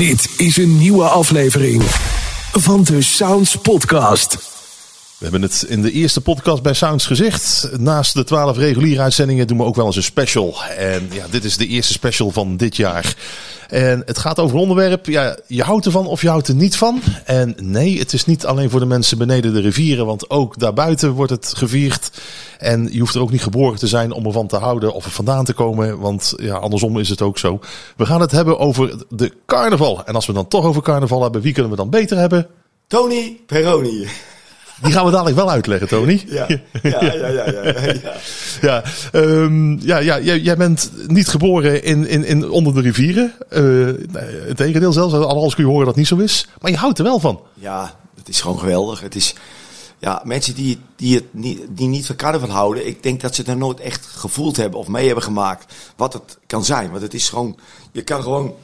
Dit is een nieuwe aflevering van de Sounds Podcast. We hebben het in de eerste podcast bij Sounds gezegd. Naast de twaalf reguliere uitzendingen doen we ook wel eens een special. En ja, dit is de eerste special van dit jaar. En het gaat over onderwerp. Ja, je houdt ervan of je houdt er niet van. En nee, het is niet alleen voor de mensen beneden de rivieren. Want ook daarbuiten wordt het gevierd. En je hoeft er ook niet geboren te zijn om ervan te houden of er vandaan te komen. Want ja, andersom is het ook zo. We gaan het hebben over de carnaval. En als we dan toch over carnaval hebben, wie kunnen we dan beter hebben? Tony Peroni. Die gaan we dadelijk wel uitleggen, Tony. Ja, ja, ja, ja. ja, ja. ja, um, ja, ja jij, jij, bent niet geboren in, in, in onder de rivieren. Uh, het tegendeel zelfs, alles kun je horen dat het niet zo is. Maar je houdt er wel van. Ja, het is gewoon geweldig. Het is, ja, mensen die, die, het niet, die niet van carnaval houden, ik denk dat ze het nooit echt gevoeld hebben of mee hebben gemaakt wat het kan zijn. Want het is gewoon, je kan gewoon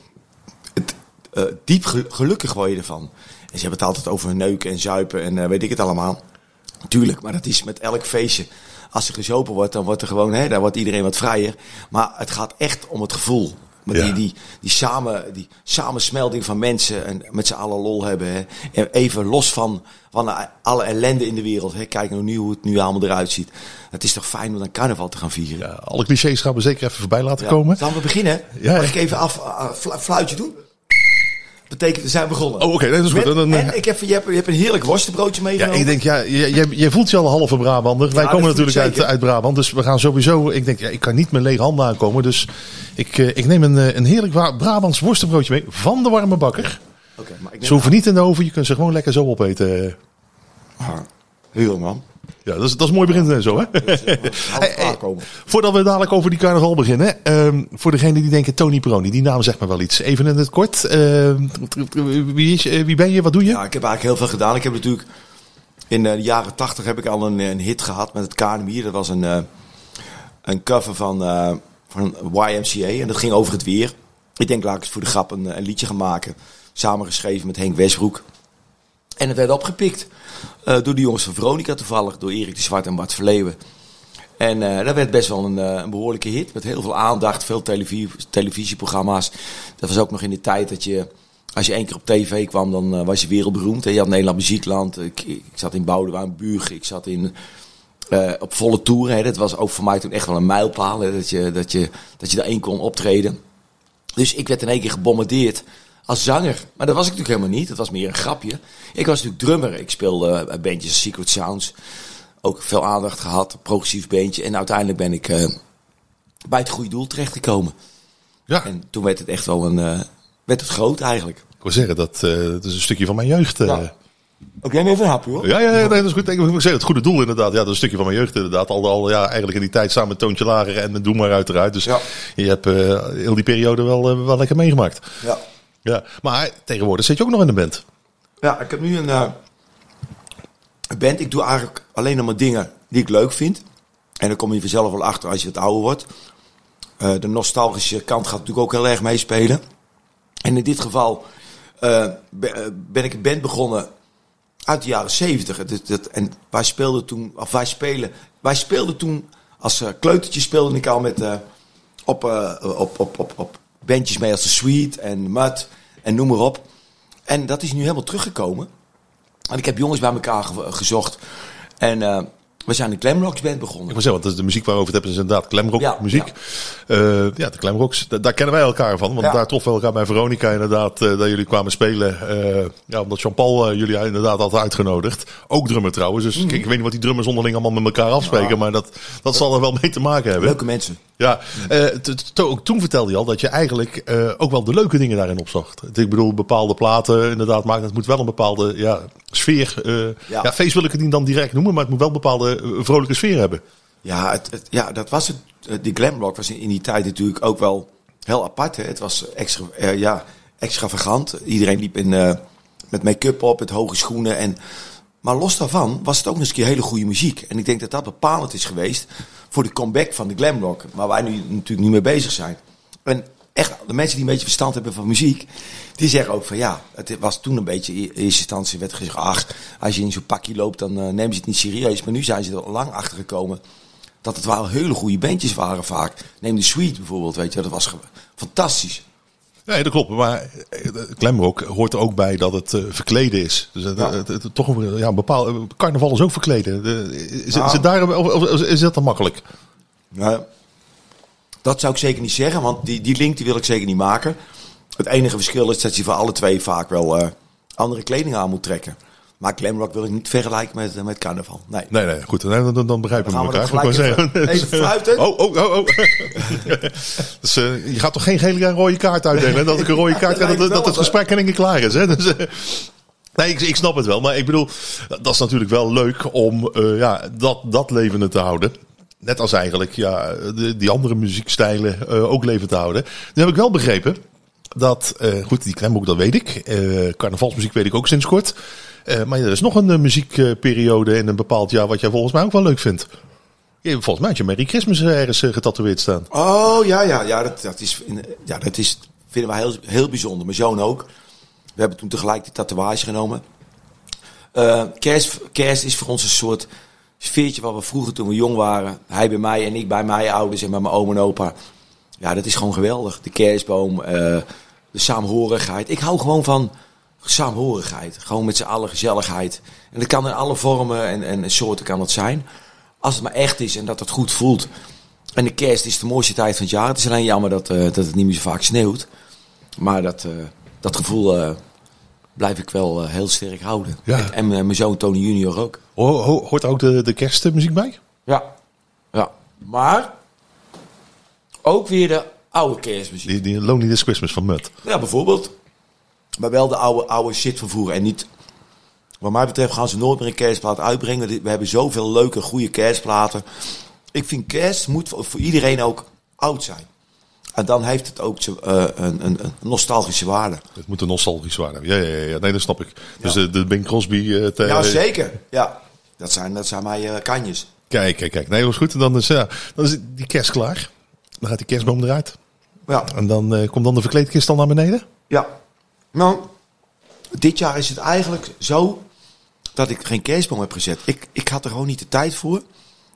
het, uh, diep gelukkig worden ervan. En ze hebben het altijd over neuken en zuipen en uh, weet ik het allemaal. Tuurlijk, maar dat is met elk feestje. Als er gezopen wordt, dan wordt er gewoon, hè, dan wordt iedereen wat vrijer. Maar het gaat echt om het gevoel. Maar ja. die, die, die, samen, die samensmelding van mensen en met z'n allen lol hebben. Hè. En even los van, van alle ellende in de wereld. Hè. Kijk nou nu hoe het nu allemaal eruit ziet. Het is toch fijn om dan carnaval te gaan vieren. Ja, alle clichés gaan we zeker even voorbij laten ja. komen. Zullen we beginnen? Ja, Mag ik even af, uh, fluitje doen? Betekent we zijn begonnen. Oh, oké, okay, dat is goed. Met, dan, en ik heb, je, hebt, je hebt een heerlijk worstenbroodje meegenomen. Ja, ik denk, ja, je, je voelt je al een halve Brabander. Ja, Wij komen natuurlijk uit, uit Brabant, dus we gaan sowieso... Ik denk, ja, ik kan niet met lege handen aankomen, dus ik, ik neem een, een heerlijk Brabants worstenbroodje mee van de warme bakker. Oké, maar ik neem Ze hoeven niet in de oven, je kunt ze gewoon lekker zo opeten. Ah, heel man. Ja, dat is, dat is mooi begin en zo, hè? hey, voordat we dadelijk over die carnaval beginnen. Um, voor degene die denken, Tony Peroni, die naam zegt me wel iets. Even in het kort. Uh, wie, is, wie ben je? Wat doe je? Ja, ik heb eigenlijk heel veel gedaan. Ik heb natuurlijk... In de jaren tachtig heb ik al een, een hit gehad met het KNMI. Dat was een, uh, een cover van, uh, van YMCA. En dat ging over het weer. Ik denk, laat ik eens voor de grap een, een liedje gaan maken. Samengeschreven met Henk Westbroek. En het werd opgepikt uh, door de jongens van Veronica toevallig, door Erik de Zwart en Bart Verleeuwen. En uh, dat werd best wel een, uh, een, behoorlijke hit, met heel veel aandacht, veel televisie, televisieprogramma's. Dat was ook nog in de tijd dat je, als je één keer op tv kwam, dan was je wereldberoemd. Hè? Je had Nederland Muziekland, ik, ik zat in Boudewijn, Burg, ik zat in... op volle toeren, hè. dat was ook voor mij toen echt wel een mijlpaal, hè. Dat, je, dat, je, dat je daar één kon optreden. Dus ik werd in één keer gebombardeerd als zanger. Maar dat was ik natuurlijk helemaal niet. Dat was meer een grapje. Ik was natuurlijk drummer. Ik speelde uh, bandjes Secret Sounds. Ook veel aandacht gehad. Progressief beentje. En uiteindelijk ben ik uh, bij het goede doel terechtgekomen. Ja. En toen werd het echt wel een... Uh, werd het groot eigenlijk. Ik wil zeggen, dat, dat is een stukje van mijn jeugd. Ja. Ook jij even een hapje hoor. Ja, ja, ja nee, dat is goed. Ik moet zeggen, het goede doel inderdaad. Ja, dat is een stukje van mijn jeugd inderdaad. Al, al ja, eigenlijk in die tijd samen met Toontje Lager en Doe maar uiteraard. Dus ja. je hebt heel die periode wel, wel lekker meegemaakt. Ja. Ja, maar tegenwoordig zit je ook nog in de band. Ja, ik heb nu een, uh, een band. Ik doe eigenlijk alleen nog maar dingen die ik leuk vind. En dan kom je vanzelf wel achter als je het ouder wordt. Uh, de nostalgische kant gaat natuurlijk ook heel erg meespelen. En in dit geval uh, ben ik een band begonnen uit de jaren zeventig. En wij speelden toen, of wij spelen, wij speelden toen als kleutertje speelde ik al met op, op, op, op, op bandjes mee als de Sweet en Mud en noem maar op. En dat is nu helemaal teruggekomen. En ik heb jongens bij elkaar gezocht. En uh, we zijn een Glamrocks band begonnen. Ik wil zeggen, want de muziek waarover het hebben is inderdaad Glamrock ja, muziek. Ja, uh, ja de Glamrocks, daar kennen wij elkaar van. Want ja. daar troffen we elkaar bij Veronica inderdaad, uh, dat jullie kwamen spelen. Uh, ja, omdat Jean-Paul jullie inderdaad had uitgenodigd. Ook drummer trouwens. Dus mm. kijk, ik weet niet wat die drummers onderling allemaal met elkaar afspreken. Maar dat, dat zal er wel mee te maken hebben. Leuke mensen. Ja, toen vertelde je al dat je eigenlijk ook wel de leuke dingen daarin opzocht. Ik bedoel, bepaalde platen inderdaad maken. Het moet wel een bepaalde ja, sfeer. ja. feest wil ik het niet dan direct noemen, maar het moet wel een bepaalde vrolijke sfeer hebben. Ja, het, het, ja dat was het. Die glamrock was in die tijd natuurlijk ook wel heel apart. Hè. Het was extra, uh, ja, extravagant. Iedereen liep in, uh, met make-up op, met hoge schoenen. En, maar los daarvan was het ook nog eens een keer hele goede muziek. En ik denk dat dat bepalend is geweest voor de comeback van de glamrock. Waar wij nu natuurlijk niet mee bezig zijn. En echt, de mensen die een beetje verstand hebben van muziek, die zeggen ook van ja, het was toen een beetje in eerste instantie werd gezegd, ach, als je in zo'n pakje loopt, dan uh, nemen ze het niet serieus. Maar nu zijn ze er lang achter gekomen dat het wel hele goede bandjes waren vaak. Neem de Sweet bijvoorbeeld, weet je, dat was fantastisch. Nee, dat klopt. Maar Glamrock hoort er ook bij dat het uh, verkleden is. Dus Ja. het- het- toch een, ja, een bepaald carnaval is ook verkleden. De- is, Nou. is, het daar, of, of is dat dan makkelijk? Nou, dat zou ik zeker niet zeggen, want die, die link die wil ik zeker niet maken. Het enige verschil is dat je voor alle twee vaak wel eh, andere kleding aan moet trekken. Maar glamrock wil ik niet vergelijken met, eh, met carnaval. Nee. Nee, nee, goed. Dan, dan, dan begrijpen we Dan gaan we elkaar. Ik zeggen. even- fluiten. Oh, oh, oh, oh. dus, eh, je gaat toch geen gele en rode kaart uitdelen? hè? Dat ik een rode kaart krijg, dat, dat het gesprek één keer klaar is. Hè? Dus, eh, nee, ik, ik snap het wel. Maar ik bedoel, dat is natuurlijk wel leuk om eh, ja, dat, dat levende te houden. Net als eigenlijk ja, de, die andere muziekstijlen eh, ook levend te houden. Nu heb ik wel begrepen dat, eh, goed, die klemboek dat weet ik. Eh, carnavalsmuziek weet ik ook sinds kort. Maar er is nog een muziekperiode in een bepaald jaar wat jij volgens mij ook wel leuk vindt. Volgens mij had je Merry Christmas ergens getatoeëerd staan. Oh ja, ja, ja, dat, dat, is, ja, dat is, vinden wij heel, heel bijzonder. Mijn zoon ook. We hebben toen tegelijk die tatoeage genomen. Kerst is voor ons een soort sfeertje wat we vroeger toen we jong waren. Hij bij mij en ik bij mijn ouders en bij mijn oom en opa. Ja, dat is gewoon geweldig. De kerstboom, eh, de saamhorigheid. Ik hou gewoon van saamhorigheid. Gewoon met z'n allen gezelligheid. En dat kan in alle vormen en, en soorten kan het zijn. Als het maar echt is en dat het goed voelt. En de kerst is de mooiste tijd van het jaar. Het is alleen jammer dat, eh, dat het niet meer zo vaak sneeuwt. Maar dat, eh, dat gevoel blijf ik wel heel sterk houden. Ja. En, en, mijn zoon Tony Junior ook. Ho- ho- hoort ook de, de kerstmuziek bij? Ja. ja. Maar ook weer de oude kerstmuziek. Die, die Lonely This Christmas van Mud. Ja, bijvoorbeeld. Maar wel de oude, oude shit van vroeger. En niet... Wat mij betreft gaan ze nooit meer een kerstplaat uitbrengen. We hebben zoveel leuke, goede kerstplaten. Ik vind kerst moet voor, iedereen ook oud zijn. En dan heeft het ook eh, een, een, een nostalgische waarde. Het moet een nostalgisch waren. Ja, ja, ja, ja. Nee, dat snap ik. Dus de, de Bing Crosby... eh, te- Ja, zeker. Ja. Dat zijn, dat zijn mijn eh, kanjes. Kijk, kijk, kijk. Nee, dat was goed. En dan is, ja, dan is die kerst klaar. Dan gaat die kerstboom eruit. Ja. En dan eh, komt dan de verkleedkist al naar beneden. Ja. Nou, dit jaar is het eigenlijk zo dat ik geen kerstboom heb gezet. Ik, ik had er gewoon niet de tijd voor.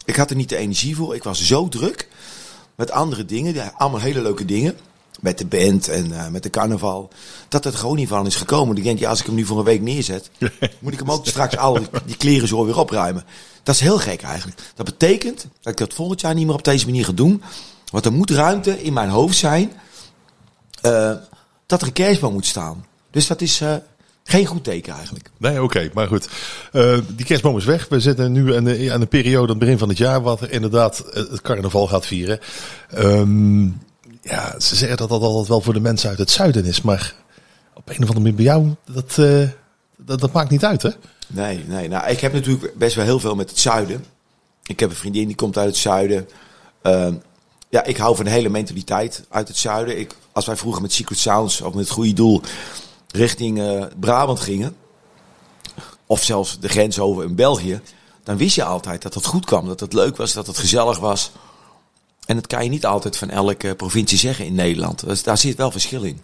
Ik had er niet de energie voor. Ik was zo druk met andere dingen. Allemaal hele leuke dingen. Met de band en eh, met de carnaval. Dat het gewoon niet van is gekomen. Ik denk, ja, als ik hem nu voor een week neerzet, moet ik hem ook straks al die kleren zo weer opruimen. Dat is heel gek eigenlijk. Dat betekent dat ik dat volgend jaar niet meer op deze manier ga doen. Want er moet ruimte in mijn hoofd zijn eh, dat er een kerstboom moet staan. Dus dat is eh, geen goed teken eigenlijk. Nee, oké, maar goed. Die kerstboom is weg. We zitten nu aan de, aan de periode aan het begin van het jaar, wat er inderdaad het carnaval gaat vieren. Ehm, ja, ze zeggen dat dat altijd wel voor de mensen uit het zuiden is, maar op een of andere manier bij jou, dat, eh, dat, dat maakt niet uit, hè? Nee, nee. Nou, ik heb natuurlijk best wel heel veel met het zuiden. Ik heb een vriendin die komt uit het zuiden. Ehm, ja, ik hou van de hele mentaliteit uit het zuiden. Ik, als wij vroeger met Secret Sounds of met het goede doel richting eh, Brabant gingen, of zelfs de grens over in België, dan wist je altijd dat het goed kwam, dat het leuk was, dat het gezellig was. En dat kan je niet altijd van elke provincie zeggen in Nederland. Dus daar zit wel verschil in.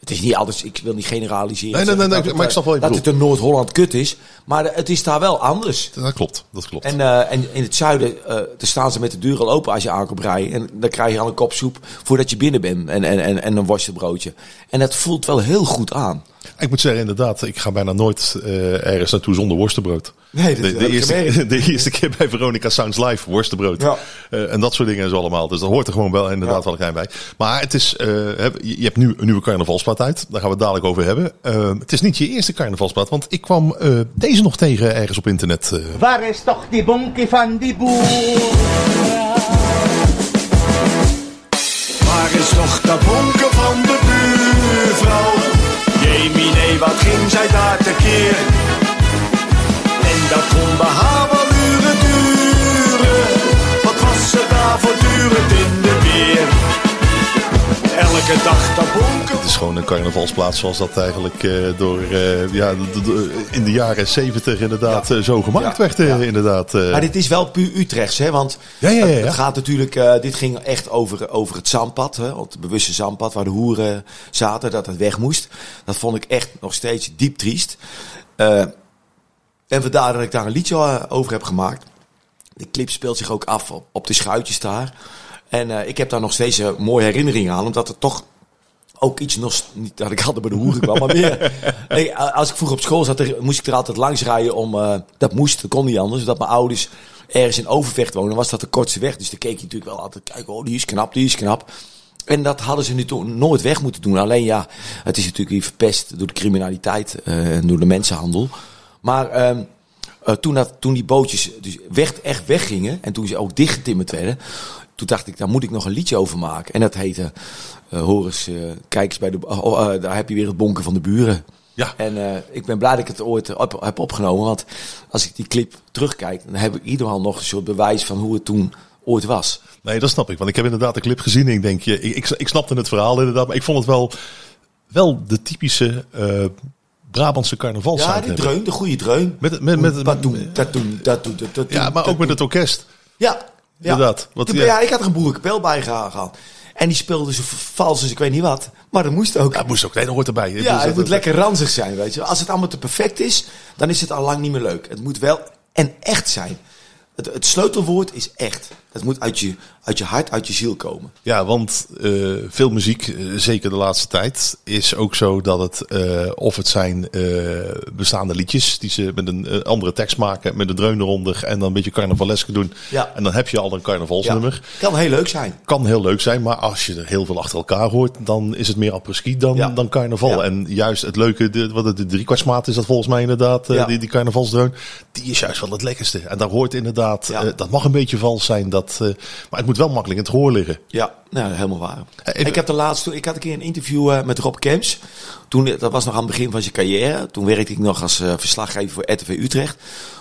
Het is niet altijd, ik wil niet generaliseren. Nee, nee, nee, nee, dat het, maar ik snap wel wat je Dat het in Noord-Holland kut is. Maar het is daar wel anders. Dat klopt, dat klopt. En, eh, en in het zuiden eh, daar staan ze met de deur al open als je aankomt rijden. En dan krijg je al een kop soep voordat je binnen bent. En, en, en, en een worstenbroodje. En dat voelt wel heel goed aan. Ik moet zeggen, inderdaad, ik ga bijna nooit eh, ergens naartoe zonder worstenbrood. Nee, dat de, de, eerste, de eerste keer bij Veronica Sounds Live, worstenbrood. Ja. Eh, en dat soort dingen is allemaal. Dus dat hoort er gewoon wel inderdaad Ja. wel klein bij. Maar het is, eh, je hebt nu een nieuwe carnavalsplaat uit. Daar gaan we het dadelijk over hebben. Eh, het is niet je eerste carnavalsplaat, want ik kwam eh, deze nog tegen ergens op internet. eh. Waar is toch die bonkie van die boer? Waar is toch dat bonken van de buurvrouw? Jemie, nee, wat ging zij daar tekeer? En dat kon wel uren duren. Wat was ze daar voortdurend in de weer? Elke dag dat bonken Het is gewoon een carnavalsplaat zoals dat eigenlijk eh, door, eh, ja, in de jaren zeventig inderdaad eh, zo gemaakt Ja. werd. Ja. inderdaad. eh. Maar dit is wel puur Utrechts, hè? Want Ja, ja, ja, het, ja. het gaat natuurlijk. eh, dit ging echt over, over het zandpad, hè? Het bewuste zandpad waar de hoeren zaten, dat het weg moest. Dat vond ik echt nog steeds diep triest. Eh, en vandaar dat ik daar een liedje eh, over heb gemaakt. De clip speelt zich ook af op, de schuitjes daar. En eh, ik heb daar nog steeds een mooie herinneringen aan, omdat het toch ook iets nog niet dat ik altijd bij de hoeren kwam, maar meer. Nee, als ik vroeger op school zat, er- moest ik er altijd langs rijden om. eh, dat moest, dat kon niet anders. Dat mijn ouders ergens in Overvecht wonen, was dat de kortste weg. Dus dan keek je natuurlijk wel altijd, kijk, oh, die is knap, die is knap. En dat hadden ze nu toen nooit weg moeten doen. Alleen ja, het is natuurlijk weer verpest door de criminaliteit eh, en door de mensenhandel. Maar ehm, eh, toen, dat, toen die bootjes dus weg, echt weggingen en toen ze ook dichtgetimmerd werden, toen dacht ik, daar moet ik nog een liedje over maken. En dat heette, eh hoor eens, eh, kijk eens bij de, oh, oh, daar heb je weer het bonken van de buren. Ja. En ik ben blij dat ik het ooit op, heb opgenomen, want als ik die clip terugkijk, dan heb ik in ieder geval nog een soort bewijs van hoe het toen ooit was. Nee, dat snap ik. Want ik heb inderdaad de clip gezien en ik denk, je, ik, ik, ik snapte het verhaal inderdaad. Maar ik vond het wel, wel de typische Brabantse carnaval Ja, die dreun, de goede dreun. Met, met, met, Patoen, tatoen, tatoen, tatoen, ja, maar ook met het orkest. Ja, ja. Inderdaad. Wat- ja. ja. ik had er een boerenkapel bij geha- gehad. En die speelde zo vals als ik weet niet wat. Maar dat moest ook. Ja, moest ook. Nee, dat hoort erbij. Dus Ja, dat- het moet dat- lekker ranzig zijn, weet je. Als het allemaal te perfect is, dan is het al lang niet meer leuk. Het moet wel en echt zijn. Het, het sleutelwoord is echt. Het moet uit je, uit je hart, uit je ziel komen. Ja, want eh, veel muziek, eh, zeker de laatste tijd, is ook zo dat het, eh, of het zijn bestaande liedjes die ze met een andere tekst maken, met een dreun eronder en dan een beetje carnavaleske doen. Ja. En dan heb je al een carnavalsnummer. Kan heel leuk zijn. Kan heel leuk zijn, maar als je er heel veel achter elkaar hoort, dan is het meer apres-ski dan, Ja. dan carnaval. En juist het leuke, de, wat het, de driekwartsmaat is dat volgens mij inderdaad, die, die carnavalsdreun, die is juist wel het lekkerste. En daar hoort inderdaad, Ja. eh, dat mag een beetje vals zijn, dat, eh, maar het moet wel makkelijk in het gehoor liggen. Ja, nou, helemaal waar. Even- Ik heb de laatste, ik had een keer een interview eh, met Rob Kemps. Toen, dat was nog aan het begin van zijn carrière. Toen werkte ik nog als eh, verslaggever voor RTV Utrecht.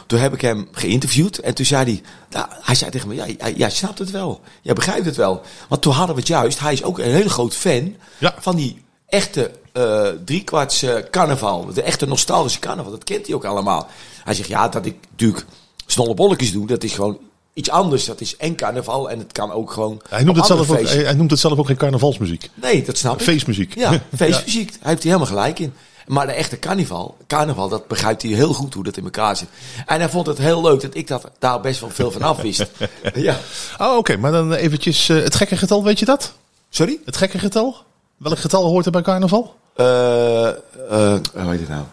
Toen heb ik hem geïnterviewd en toen zei hij, nou, hij zei tegen me, ja, jij, jij snapt het wel. Jij begrijpt het wel. Want toen hadden we het juist, hij is ook een hele groot fan Ja. van die echte eh driekwarts eh, carnaval. De echte nostalgische carnaval, dat kent hij ook allemaal. Hij zegt, ja, dat ik natuurlijk snolle bolletjes doe, dat is gewoon iets anders. Dat is en carnaval en het kan ook gewoon Hij noemt, het zelf ook, hij, hij noemt het zelf ook geen carnavalsmuziek. Nee, dat snap ik. Feestmuziek. Ja, feestmuziek. Hij heeft hij helemaal gelijk in. Maar de echte carnaval, carnaval, dat begrijpt hij heel goed hoe dat in elkaar zit. En hij vond het heel leuk dat ik dat, daar best wel veel van af wist. ja. Oh, oké. Maar dan eventjes eh, het gekke getal, weet je dat? Sorry? Het gekke getal? Welk getal hoort er bij carnaval? Eh, eh, hoe heet het nou?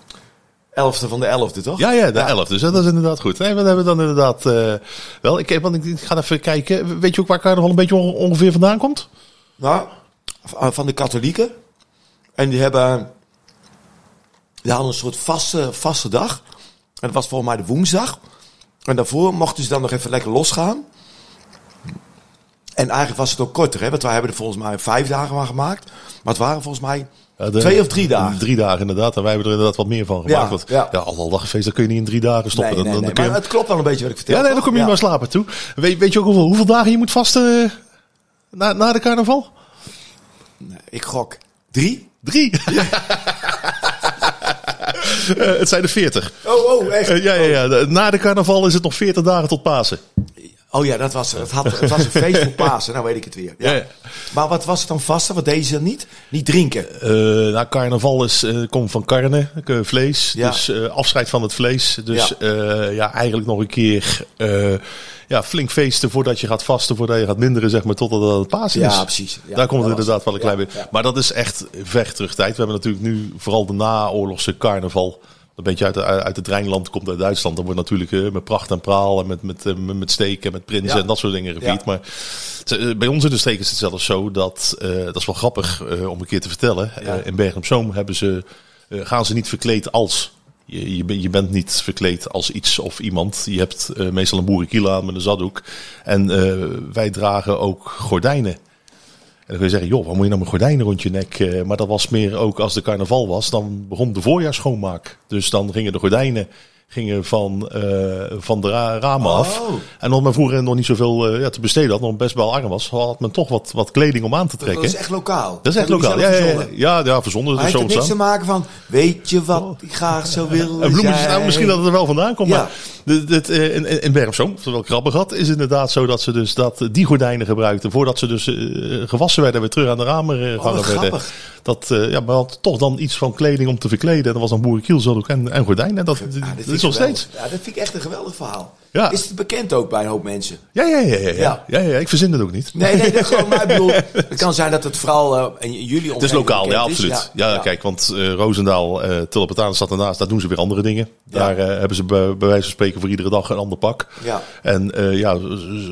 Elfde van de elfde, toch? Ja, ja, de 11. Dus dat is inderdaad goed. Nee, wat hebben we dan inderdaad eh, wel? Ik, want ik, ga even kijken. Weet je ook waar carnaval een beetje on- ongeveer vandaan komt? Nou, v- van de katholieken. En die hebben... Die hadden een soort vaste, vaste dag. En dat was volgens mij de woensdag. En daarvoor mochten ze dan nog even lekker losgaan. En eigenlijk was het ook korter, hè? Want wij hebben er volgens mij vijf dagen van gemaakt. Maar het waren volgens mij Ja, de- twee of drie dagen. Drie dagen inderdaad. En wij hebben er inderdaad wat meer van gemaakt. Ja, want, ja. ja. dat kun je niet in drie dagen stoppen. Nee, Dan- nee, dan nee. je- Maar het klopt wel een beetje wat ik vertel. ja, nee, dan kom je Ja. maar slapen toe. Weet, weet je ook hoeveel, hoeveel dagen je moet vasten eh, na, na de carnaval? Nee, ik gok drie. Drie. Eh, het zijn er veertig. Oh, oh, echt? Eh, ja, ja, ja. Na de carnaval is het nog 40 dagen tot Pasen. Oh ja, dat was het. Had, het was een feest voor Pasen, nou weet ik het weer. Ja. Maar wat was het dan vaste? Wat deden ze dan niet? Niet drinken. Eh nou, carnaval is, eh, komt van carne, eh, vlees. Ja. Dus afscheid van het vlees. Dus Ja. ja. eigenlijk nog een keer ja, flink feesten voordat je gaat vasten, voordat je gaat minderen, zeg maar, totdat het Pasen Ja, is. precies. Ja, Daar komt het inderdaad wel een klein beetje. Maar dat is echt ver terug tijd. We hebben natuurlijk nu vooral de naoorlogse carnaval. Een beetje uit, de- uit het Rijnland, komt uit Duitsland. Dan wordt natuurlijk eh, met pracht en praal en met, met, eh, met steken en met prinsen Ja. en dat soort dingen gevierd. Ja. Maar eh, bij ons in de streek is het zelfs zo dat, dat is wel grappig om een keer te vertellen. Ja. In Bergen op Zoom hebben ze, gaan ze niet verkleed als. Je, je, ben- je bent niet verkleed als iets of iemand. Je hebt meestal een boerenkiel aan met een zaddoek. En wij dragen ook gordijnen. En dan kun je zeggen, joh, waar moet je nou met gordijnen rond je nek? Eh, maar dat was meer ook als de carnaval was, dan begon de voorjaarsschoonmaak. Dus dan gingen de gordijnen gingen van, eh, van de ra- ramen af. Oh. En omdat men vroeger nog niet zoveel eh, ja, te besteden had, nog best wel arm was, had men toch wat, wat kleding om aan te Dat trekken. is echt lokaal. Dat is echt lokaal. Ja, ja, ja, ja, ja, verzonnen. Maar heeft niks te maken van, weet je wat ik graag zou willen En bloemetjes, nou, misschien dat het er wel vandaan komt. Ja. Maar de, dit, eh, in, in in had, is inderdaad zo dat ze dus dat, die gordijnen gebruikten. Voordat ze dus gewassen werden, weer terug aan de ramen eh, gehangen werden. Dat, ja, maar had toch dan iets van kleding om te verkleden. En dat was dan boerenkiel, zaddoek en, en gordijnen. En dat, dat dit is nog steeds. Ja, dat vind ik echt een geweldig verhaal. Ja. is het bekend ook bij een hoop mensen. Ja, ja, ja, ja, ja. Ja. ja, ja, ik verzin het ook niet. Nee, nee, dat gewoon, maar ik bedoel, het kan zijn dat het vooral eh, in jullie Het is lokaal, ja, absoluut. Ja, kijk, want eh Roosendaal, eh Tulpentaan staat ernaast, daar doen ze weer andere dingen. Daar eh, hebben ze bij, bij wijze van spreken voor iedere dag een ander pak. Ja. En eh, ja,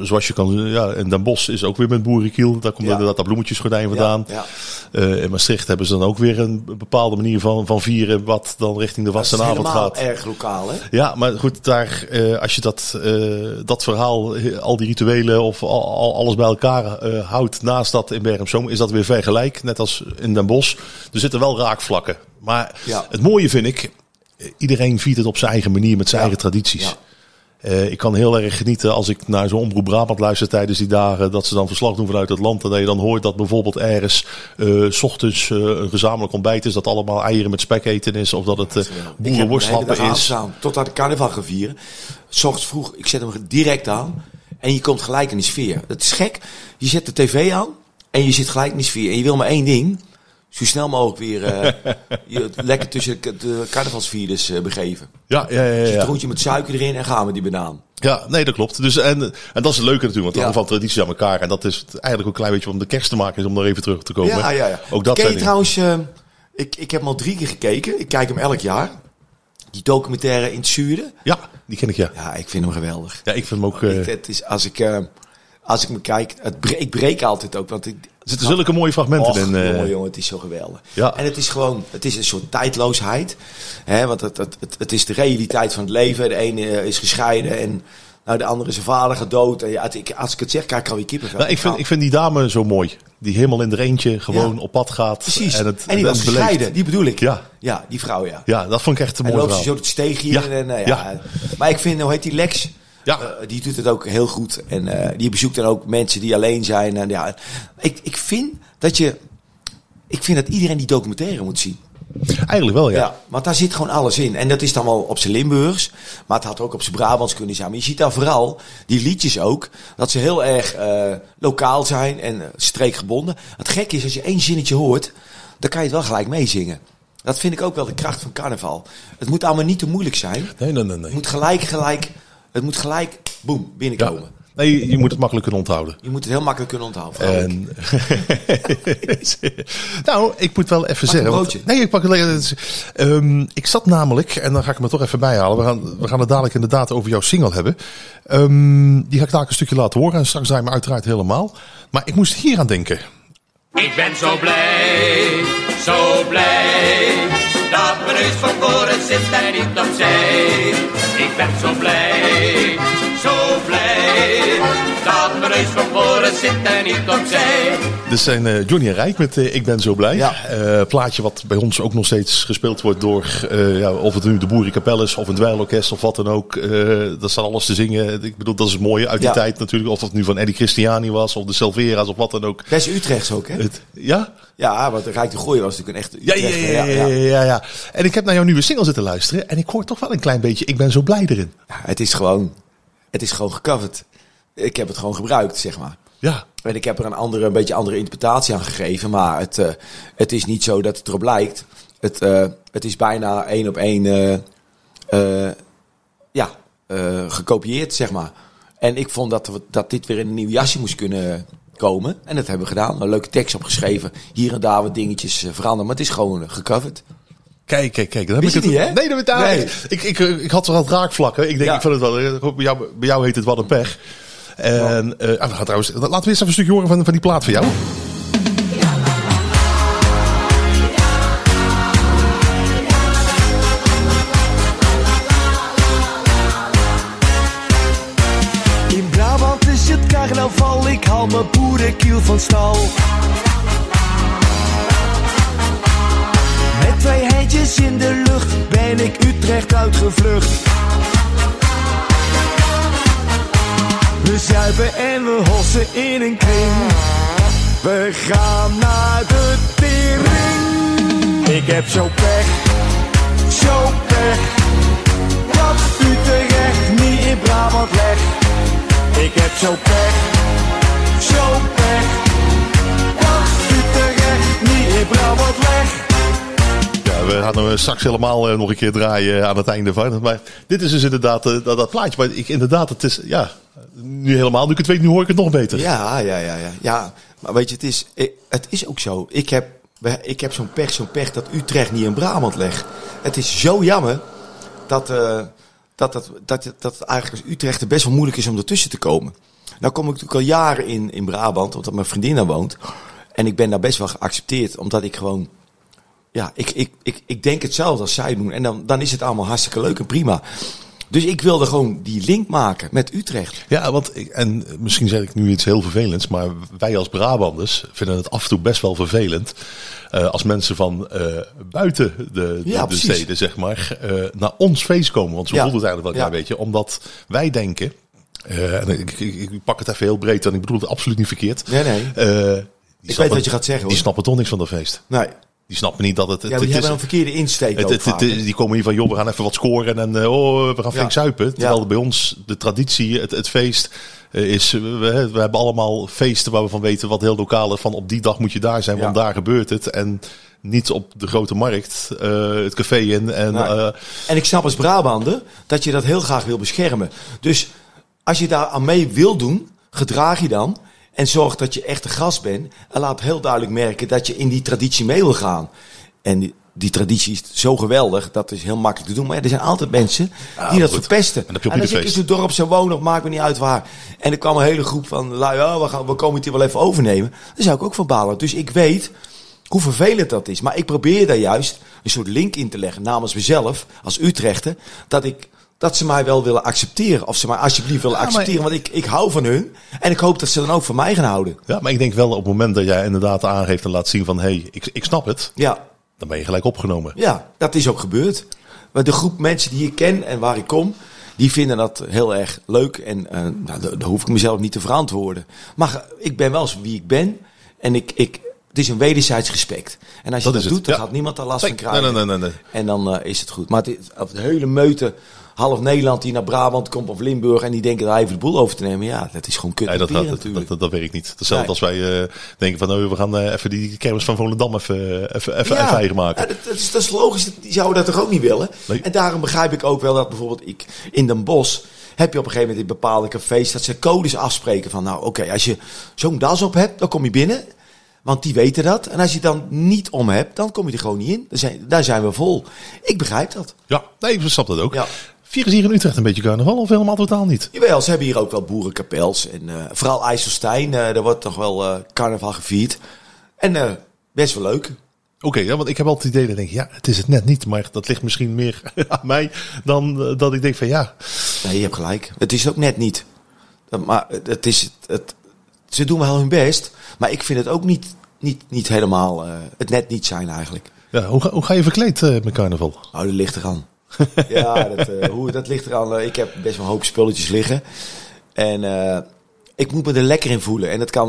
zoals je kan, ja, en Den Bosch is ook weer met boerenkiel. Daar komt inderdaad dat bloemetjesgordijn vandaan. Ja, Eh, in Maastricht hebben ze dan ook weer een bepaalde manier van, van vieren wat dan richting de Dat is helemaal gaat. erg lokaal, hè? Ja, maar goed, daar, eh, als je dat, eh, dat verhaal, al die rituelen of al, al- alles bij elkaar eh, houdt naast dat in Bergen-op-Zoom, is dat weer vergelijk, net als in Den Bosch. Er zitten wel raakvlakken. Maar Ja. het mooie vind ik, iedereen viert het op zijn eigen manier met zijn Ja. eigen tradities. Ja. Eh, ik kan heel erg genieten als ik naar zo'n omroep Brabant luister tijdens die dagen. Dat ze dan verslag doen vanuit het land. En dat je dan hoort dat bijvoorbeeld ergens eh, s ochtends eh, een gezamenlijk ontbijt is. Dat allemaal eieren met spek eten is. Of dat het dag is. aanstaan, Totdat de carnaval gaan vieren. Ochtends vroeg, ik zet hem direct aan. En je komt gelijk in die sfeer. Dat is gek. Je zet de tv aan. En je zit gelijk in die sfeer. En je wil maar één ding. Zo snel mogelijk weer eh, je lekker tussen de, carnavalsvierders eh, begeven. Ja, ja, ja. ja, met suiker erin en gaan we die banaan. Ja, nee, dat klopt. Dus, en, en dat is het leuke natuurlijk, want het Ja. van tradities aan elkaar. En dat is eigenlijk ook een klein beetje om de kerst te maken, is om daar even terug te komen. Ja, ja, ja. Ook dat Ken je trouwens, eh, ik, ik heb hem al drie keer gekeken. Ik kijk hem elk jaar. Die documentaire in het zuiden. Ja, die ken ik ja. Ja, ik vind hem geweldig. Ja, ik vind hem ook... Ik- het is, als, ik, als ik me kijk, het bre- ik breek altijd ook. Want ik, er zitten zulke mooie fragmenten Och, in. eh, jongen, jongen, het is zo geweldig. Ja. En het is gewoon, het is een soort tijdloosheid. Hè, want het, het, het, het is de realiteit van het leven. De ene eh, is gescheiden en nou, de andere is zijn vader gedood. En ja, ik, als ik het zeg, krijg ik alweer kippenvel. nou, ik, vind, ik vind die dame zo mooi. Die helemaal in er eentje gewoon Ja. op pad gaat. Precies. En, het, en die was gescheiden, die bedoel ik. Ja. ja die vrouw, ja. Ja, dat vond ik echt een En mooi loopt ze zo het steegje Ja. in. En, nou ja. Ja. Maar ik vind, hoe heet die Lex? Ja. Eh, die doet het ook heel goed. En eh, die bezoekt dan ook mensen die alleen zijn. En ja, ik, ik vind dat je. Ik vind dat iedereen die documentaire moet zien. Eigenlijk wel, ja. Ja. want daar zit gewoon alles in. En dat is dan wel op zijn Limburgs. Maar het had ook op zijn Brabants kunnen zijn. Maar je ziet daar vooral die liedjes ook. Dat ze heel erg eh, lokaal zijn en streekgebonden. Het gekke is, als je één zinnetje hoort, dan kan je het wel gelijk meezingen. Dat vind ik ook wel de kracht van carnaval. Het moet allemaal niet te moeilijk zijn. Nee, nee, nee. Het nee. moet gelijk, gelijk, het moet gelijk, boem, Ja. binnenkomen. nee, je- je moet het makkelijk kunnen onthouden. Je moet het heel makkelijk kunnen onthouden. En, nou, ik moet wel even een zeggen. want- broodje. nee, ik pak het Ehm, ik zat namelijk, en dan ga ik me toch even bijhalen. We gaan, we gaan het dadelijk inderdaad over jouw single hebben. Ehm, die ga ik daar een stukje laten horen. En straks draai ik me uiteraard helemaal. Maar ik moest hier aan denken. Ik ben zo blij, zo blij, mijn van voren zit en niet opzij. Ik ben zo blij, dat mijn neus van voren zit en niet opzij. Dit zijn eh, Johnny en Rijk met eh, Ik ben zo blij. Ja. Eh, plaatje wat bij ons ook nog steeds gespeeld wordt door, eh, ja, of het nu de Boerenkapel is of een dweilorkest of wat dan ook. Eh, dat staat alles te zingen. Ik bedoel, dat is het mooie uit die Ja. tijd natuurlijk. Of het nu van Eddie Christiani was of de Silvera's of wat dan ook. Is Utrechts ook, hè? Het, ja? Ja, want de Rijk de Gooi was natuurlijk een echte Ja, ja, ja, ja, ja, ja. En ik heb naar jouw nieuwe single zitten luisteren. En ik hoor toch wel een klein beetje, ik ben zo blij erin. Ja, het is gewoon, het is gewoon gecoverd. Ik heb het gewoon gebruikt, zeg maar. Ja, En ik heb er een andere, een beetje andere interpretatie aan gegeven. Maar het, eh, het is niet zo dat het erop lijkt. Het, eh, het is bijna één op één eh, ja, gekopieerd, zeg maar. En ik vond dat, we- dat dit weer in een nieuw jasje moest kunnen komen. En dat hebben we gedaan. Een leuke tekst opgeschreven. Hier en daar wat dingetjes veranderen. Maar het is gewoon gecoverd. kijk, kijk, kijk. Dan heb ik je het, niet, hè? Nee, dat weet ik Nee. Ik, ik, ik had wel wat raakvlakken. Ik denk, Ja. ik vind het wel. Bij jou, bij jou heet het wat een pech. En eh, ah, we gaan trouwens, laten we eens even een stukje horen van, van die plaat van jou. In Brabant is het carnaval, ik haal mijn boerenkiel van stal. Met twee handjes in de lucht ben ik Utrecht uitgevlucht. We zuipen en we hossen in een kring. We gaan naar de tering. Ik heb zo pech, zo pech. Dat Utrecht niet in Brabant legt. Ik heb zo pech, zo pech. Dat Utrecht niet in Brabant legt. Ja, Ja, we gaan hem straks helemaal eh, nog een keer draaien aan het einde van. Maar dit is dus inderdaad eh, dat, dat plaatje. Maar ik, inderdaad, het is, ja, nu helemaal. Nu ik het weet, nu hoor ik het nog beter. Ja, ja, ja, ja. ja maar weet je, het is, eh, het is ook zo. Ik heb, ik heb zo'n pech, zo'n pech dat Utrecht niet in Brabant legt. Het is zo jammer dat, eh, dat, dat, dat, dat het eigenlijk Utrecht er best wel moeilijk is om ertussen te komen. Nou kom ik natuurlijk al jaren in, in Brabant, omdat mijn vriendin daar woont. En ik ben daar best wel geaccepteerd, omdat ik gewoon... Ja, ik, ik, ik, ik denk hetzelfde als zij doen. En dan, dan is het allemaal hartstikke leuk en prima. Dus ik wilde gewoon die link maken met Utrecht. Ja, want ik, en misschien zeg ik nu iets heel vervelends, maar wij als Brabanders vinden het af en toe best wel vervelend. eh, als mensen van eh, buiten de, de, Ja, de precies. steden, zeg maar, eh, naar ons feest komen. Want zo Ja. voelt het eigenlijk wel een Ja. klein beetje. Omdat wij denken, en ik, ik, ik pak het even heel breed en ik bedoel het absoluut niet verkeerd. Nee, nee. Die weet wat je gaat zeggen, Die hoor. snappen toch niks van dat feest. Nee. Die snappen niet dat het. Ja, het, die het hebben is, een verkeerde insteek het, ook vaak. die komen hier van, joh, we gaan even wat scoren en eh, oh, we gaan flink Ja. zuipen. Terwijl Ja. bij ons de traditie, het, het feest eh, is, we, we hebben allemaal feesten waar we van weten wat heel lokaal is. Van op die dag moet je daar zijn, want daar gebeurt het. En niet op de grote markt, eh, het café in. En, En ik snap als Brabander dat je dat heel graag wil beschermen. Dus als je daar aan mee wil doen, gedraag je dan. En zorg dat je echt een gast bent. En laat heel duidelijk merken dat je in die traditie mee wil gaan. En die, die traditie is zo geweldig, dat is heel makkelijk te doen. Maar ja, er zijn altijd mensen die dat goed. verpesten. En en als ik in zo'n dorp zou wonen, of maakt me niet uit waar. En er kwam een hele groep van, lui, ja, we, gaan, we komen het hier wel even overnemen. Dan zou ik ook van balen. Dus ik weet hoe vervelend dat is. Maar ik probeer daar juist een soort link in te leggen namens mezelf, als Utrechter, dat ik dat ze mij wel willen accepteren. Of ze mij alsjeblieft willen Ja, maar- accepteren, want ik, ik hou van hun. En ik hoop dat ze dan ook van mij gaan houden. ja, maar ik denk wel op het moment dat jij inderdaad aangeeft en laat zien van, hé, hey, ik, ik snap het. Ja, Dan ben je gelijk opgenomen. ja dat is ook gebeurd. Maar de groep mensen die ik ken en waar ik kom, die vinden dat heel erg leuk. En eh nou, daar hoef ik mezelf niet te verantwoorden. Maar ik ben wel wie ik ben. En ik, ik, het is een wederzijds respect. En als je Dat dat, is het, doet, dan ja. gaat niemand daar last Nee, van krijgen. nee, nee, nee, nee, nee. En dan eh, is het goed. Maar het, de hele meute, half Nederland die naar Brabant komt of Limburg en die denken daar even de boel over te nemen. Ja, dat is gewoon kut Nee, dat, dat, natuurlijk. dat, werkt niet. Hetzelfde als wij eh, denken van, nou, we gaan eh, even die kermis van Volendam even, even, even, even eigen maken. Ja, dat, is, dat is logisch. Die zouden dat toch ook niet willen? En daarom begrijp ik ook wel dat bijvoorbeeld ik in Den Bosch heb je op een gegeven moment in bepaalde cafés dat ze codes afspreken van nou oké, als je zo'n das op hebt, dan kom je binnen. Want die weten dat. En als je het dan niet om hebt, dan kom je er gewoon niet in. Daar zijn, daar zijn we vol. Ik begrijp dat. Ja, nee, ik snap dat ook. Ja. Vieren ze hier in Utrecht een beetje carnaval of helemaal totaal niet? Jawel, ze hebben hier ook wel boerenkapels. En eh, vooral IJsselstein, eh daar wordt toch wel eh, carnaval gevierd. En best wel leuk. Oké, ja, want ik heb altijd het idee dat ik denk, ja, het is het net niet. Maar dat ligt misschien meer aan mij dan dat ik denk van, ja, Nee, je hebt gelijk. Het is ook net niet. Maar het- het is, het, het- ze doen wel hun best. Maar ik vind het ook niet, niet, niet helemaal eh, het net niet zijn eigenlijk. ja hoe, ga, hoe ga je verkleed eh, met carnaval? Nou, dat ligt eraan. ja, dat, eh, hoe, dat ligt eraan. Ik heb best wel een hoop spulletjes liggen. En ik moet me er lekker in voelen. En het kan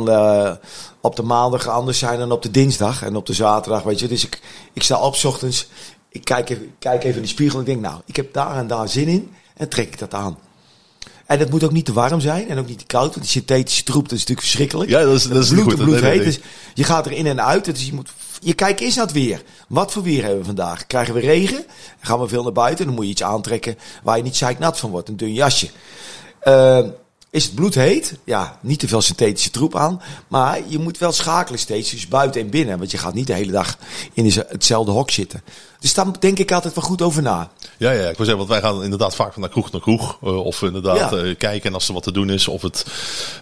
op de maandag anders zijn dan op de dinsdag. En op de zaterdag, weet je. Dus ik, ik sta op 's ochtends. Ik kijk even, kijk even in de spiegel en ik denk, nou, ik heb daar en daar zin in. En trek ik dat aan. En het moet ook niet te warm zijn en ook niet te koud. Want die synthetische troep, dat is natuurlijk verschrikkelijk. Ja, dat is, dat is bloed goed. bloed heet. Dus je gaat er in en uit. Dus je, moet, je kijkt eerst naar het weer. Wat voor weer hebben we vandaag? Krijgen we regen? Gaan we veel naar buiten? Dan moet je iets aantrekken waar je niet zeiknat van wordt. Een dun jasje. Eh, is het bloed heet? Ja, niet te veel synthetische troep aan. Maar je moet wel schakelen steeds. Dus buiten en binnen. Want je gaat niet de hele dag in hetzelfde hok zitten. Dus daar denk ik altijd wel goed over na. Ja, ja, ik wil zeggen, want wij gaan inderdaad vaak van naar kroeg naar kroeg. eh, of inderdaad Ja. eh, kijken en als er wat te doen is. Of het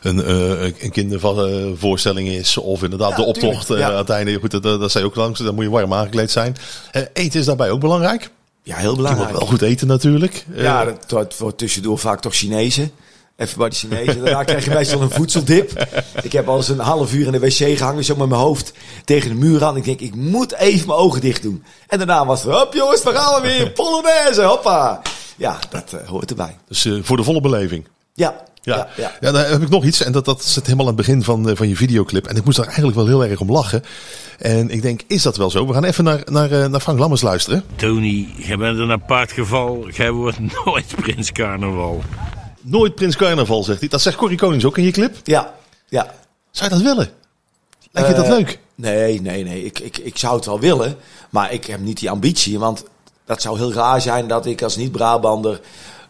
een, eh, een kindervoorstelling is. Of inderdaad Ja, de optocht ja. aan het einde. Goed, dat, je ook langs. Dan moet je warm aangekleed zijn. Eten is daarbij ook belangrijk. Ja, heel Je moet belangrijk. wel goed eten natuurlijk. Ja, dat wordt, wordt tussendoor vaak toch Chinezen. Even bij de Chinezen. Daarna krijg je meestal een voedseldip. Ik heb al eens een half uur in de wc gehangen, zo met mijn hoofd tegen de muur aan. Ik denk, ik moet even mijn ogen dicht doen. En daarna was het, hop jongens, we gaan we weer. Polonaise, hoppa. Ja, dat eh, hoort erbij. Dus eh, voor de volle beleving. Ja, Ja. ja, Ja, ja. dan heb ik nog iets. En dat, dat zit helemaal aan het begin van, eh, van je videoclip. En ik moest daar eigenlijk wel heel erg om lachen. En ik denk, is dat wel zo? We gaan even naar, naar, eh, naar Frank Lammers luisteren. Tony, jij bent een apart geval. Jij wordt nooit prins carnaval. Nooit Prins Carnaval, zegt hij. Dat zegt Corrie Konings ook in je clip. Ja, ja. Zou je dat willen? Lijkt je dat Eh, leuk? Nee, nee, nee. Ik, ik, ik zou het wel willen, maar ik heb niet die ambitie. Want dat zou heel raar zijn dat ik als niet-Brabander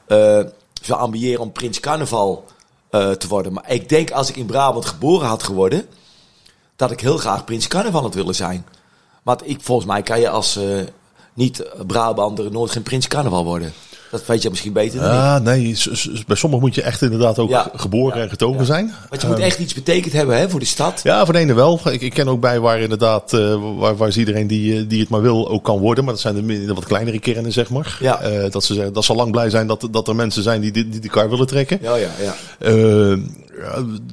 eh zou ambiëren om prins carnaval eh, te worden. Maar ik denk als ik in Brabant geboren had geworden, dat ik heel graag prins carnaval had willen zijn. Want ik, volgens mij kan je als niet-Brabander nooit geen prins carnaval worden. Dat weet je misschien beter dan ik. Ja, nee, bij sommigen moet je echt inderdaad ook Ja. geboren Ja. en getogen zijn. Want je moet echt iets betekend hebben hè, voor de stad. Ja, voor de ene wel. Ik, ik ken ook bij waar inderdaad, eh, waar, waar is iedereen die, eh, die het maar wil ook kan worden. Maar dat zijn de, wat kleinere kernen, zeg maar. Ja. Eh, dat, ze, zeggen- dat ze lang blij zijn dat, dat er mensen zijn die, die, die de kar willen trekken. Ja, ja, ja. Eh, ja,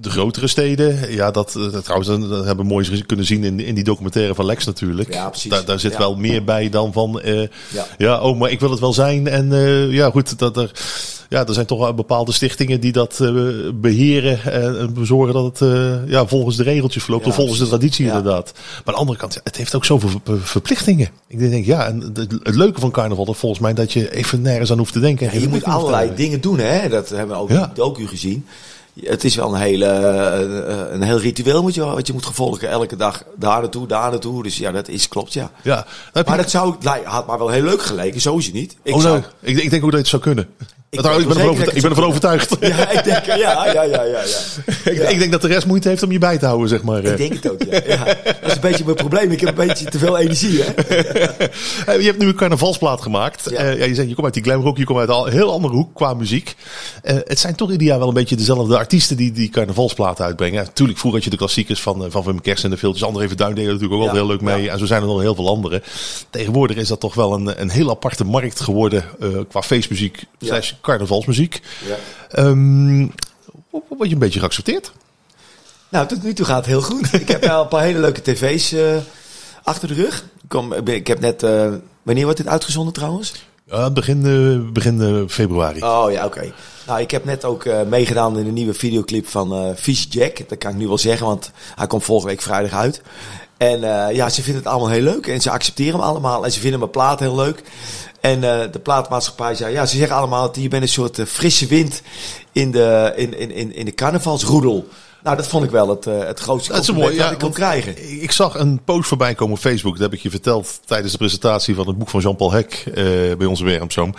de grotere steden, ja, dat, dat trouwens, dat hebben we mooi kunnen zien in, in die documentaire van Lex natuurlijk. Ja, precies. Daar, daar zit Ja. wel meer bij dan van, eh, Ja. ja. oh, maar ik wil het wel zijn. En eh, ja, goed, dat er, ja, er zijn toch wel bepaalde stichtingen die dat eh, beheren en, en bezorgen dat het eh, ja, volgens de regeltjes verloopt, Ja, of volgens de traditie inderdaad. Maar aan de andere kant, het heeft ook zoveel ver- verplichtingen. Ik denk, ja, en het, leuke van carnaval is volgens mij dat je even nergens aan hoeft te denken. en je moet allerlei dingen doen, hè? Dat hebben we ook in de docu gezien. Het is wel een, hele, eh, een heel ritueel moet je, wat je moet gevolgen. Elke dag daar naartoe, daar naartoe. Dus ja, dat is klopt, ja. Ja, je- Maar dat zou, had maar wel heel leuk geleken. Zo is het niet. Ik oh, zou, nou, ik, ik denk ook dat het zou kunnen. Ik ik, ben ervan zeker overtu- dat ik ben ervan overtuigd. Ja, ik denk, ja, ja, ja, ja, ja. ik, ik denk dat de rest moeite heeft om je bij te houden, zeg maar. Ik denk het ook, ja. Dat is een beetje mijn probleem. Ik heb een beetje te veel energie, hè? Eh, je hebt nu een carnavalsplaat gemaakt. Ja. Eh, ja, je, zegt, je komt uit die glamrock, je komt uit een heel andere hoek qua muziek. Eh, het zijn toch ieder jaar wel een beetje dezelfde artiesten die die carnavalsplaten uitbrengen. Ja, tuurlijk, vroeger had je de klassiekers van, eh, van Wim Kerst en de Filters. André Verduin deed er natuurlijk ook wel heel leuk mee. En zo zijn er nog heel veel andere. Tegenwoordig is dat toch wel een, een heel aparte markt geworden eh, qua feestmuziek slash carnavalsmuziek. Ja. Ehm, word je een beetje geaccepteerd? Nou, tot nu toe gaat het heel goed. Ik heb wel een paar hele leuke tv's eh, achter de rug. Ik, kom, ik heb net... eh, wanneer wordt dit uitgezonden trouwens? Ja, begin, eh, begin februari. Oh ja, oké. Nou, ik heb net ook meegedaan in een nieuwe videoclip van Fish Jack. Dat kan ik nu wel zeggen, want hij komt volgende week vrijdag uit. En eh, ja, ze vinden het allemaal heel leuk. En ze accepteren hem allemaal. En ze vinden mijn plaat heel leuk. En eh, de plaatmaatschappij zei, ja, ze zeggen allemaal dat je bent een soort eh, frisse wind in de, in, in, in, in de carnavalsroedel. Nou, dat vond ik wel het, het grootste Dat is mooi, dat ik kon krijgen. Ik zag een post voorbij komen op Facebook. Dat heb ik je verteld tijdens de presentatie van het boek van Jean-Paul Hek bij onze Wermzoom.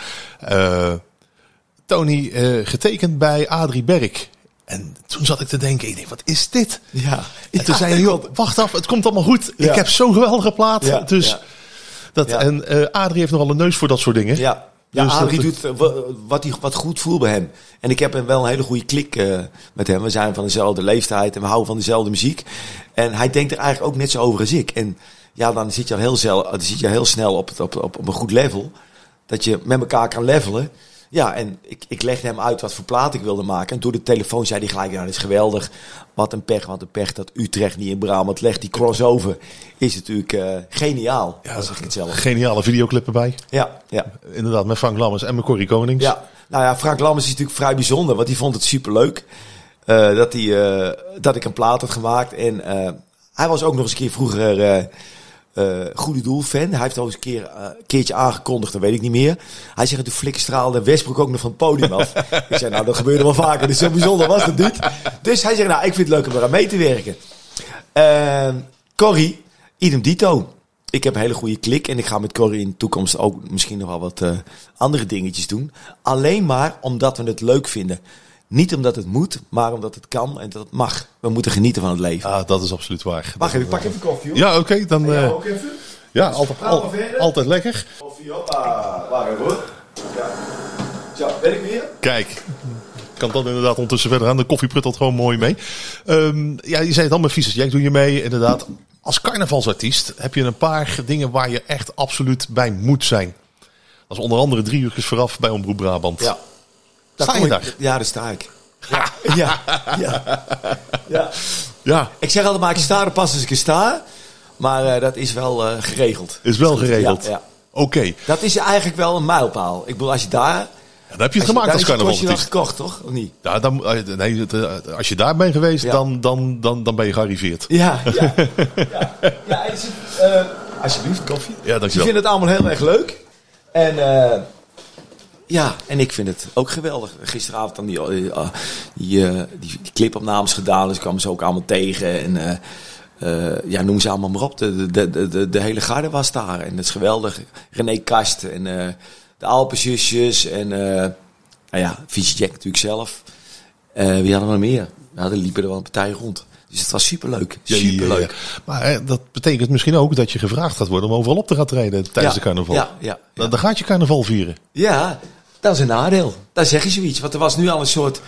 Tony getekend bij Adrie Berk. En toen zat ik te denken, ik denk, wat is dit? Ja. En toen zei hij, joh, wacht af, het komt allemaal goed. Ik heb zo'n geweldige plaat. Ja, Dus dat. En eh Adrie heeft nogal een neus voor dat soort dingen. Ja, ja Dus Adrie doet eh, wa- wat, hij, wat goed voelt bij hem. En ik heb een- wel een hele goede klik eh, met hem. We zijn van dezelfde leeftijd en we houden van dezelfde muziek. En hij denkt er eigenlijk ook net zo over als ik. En ja, dan zit je al heel, zel, dan zit je heel snel op, het, op, op, op een goed level. Dat je met elkaar kan levelen. Ja, en ik, ik legde hem uit wat voor plaat ik wilde maken. En door de telefoon zei hij gelijk, ja, dat is geweldig. Wat een pech, wat een pech dat Utrecht niet in Brabant legt. Die crossover is natuurlijk eh, geniaal. Ja, zeg ik het zelf. Geniale videoclip erbij. Ja, ja. Inderdaad, met Frank Lammers en met Corrie Konings. Ja, nou ja, Frank Lammers is natuurlijk vrij bijzonder, want die vond het superleuk eh dat, hij, eh, dat ik een plaat had gemaakt. En hij was ook nog eens een keer vroeger eh Goede Doel fan. Hij heeft al eens een keer, eh, keertje aangekondigd, dat weet ik niet meer. Hij zegt, de flik straalde Westbroek ook nog van het podium af. ik zei, nou dat gebeurde wel vaker, dus zo bijzonder was het niet. Dus hij zegt, nou ik vind het leuk om eraan mee te werken. Uh, Corrie, idem dito. Ik heb een hele goede klik en ik ga met Corrie in de toekomst ook misschien nog wel wat eh, andere dingetjes doen. Alleen maar omdat we het leuk vinden. Niet omdat het moet, maar omdat het kan en dat het mag. We moeten genieten van het leven. Ah, dat is absoluut waar. Wacht even, ik pak even koffie. hoor. Ja, oké, dan... Eh, ook even? ja, altijd, al- altijd lekker. Koffie, hoppa. Even hoor. Ja. Zo, ben ik weer? Kijk, kan dan inderdaad ondertussen verder aan. De koffie pruttelt gewoon mooi mee. Ehm, ja, je zei het al met Visus Jack doe je mee. Inderdaad, als carnavalsartiest heb je een paar dingen waar je echt absoluut bij moet zijn. Dat is onder andere drie uur vooraf bij Omroep Brabant. Ja. Sta je kom ik- daar? Ja, daar sta ik. Ja, ja, ja. ja. Ja, Ik zeg altijd maar, ik sta er pas als ik er sta. Maar eh, dat is wel eh, geregeld. is wel geregeld. Ja, ja. Oké, Dat is eigenlijk wel een mijlpaal. Ik bedoel, als je daar... dan heb je het als je- gemaakt daar als is je kostje wel carnavalsartiest. gekocht, toch? Of niet? Ja, dan, eh, nee, als je daar bent geweest, Ja. dan, dan, dan, dan ben je gearriveerd. Ja, ja. ja. ja en alsjeblieft, koffie. Ja, Ze dankjewel. vinden het allemaal heel erg leuk. En ja, en ik vind het ook geweldig. Gisteravond dan die, eh, die, eh, die, die clipopnames gedaan, dus ik kwam ze ook allemaal tegen. En eh, eh, ja, noem ze allemaal maar op. De, de, de, hele garde was daar. En dat is geweldig. René Kast en eh, de Alpenzusjes. En eh nou ja, Vici Jack natuurlijk zelf. Eh, wie hadden we nog meer? Ja, er liepen er wel een partij rond. Dus het was superleuk. Ja, ja, ja, Superleuk. ja. Maar hè, dat betekent misschien ook dat je gevraagd gaat worden om overal op te gaan treden tijdens de carnaval. ja, ja, ja. Dan, dan gaat je carnaval vieren. Ja, dat is een nadeel. Daar zeg je zoiets. Want er was nu al een soort.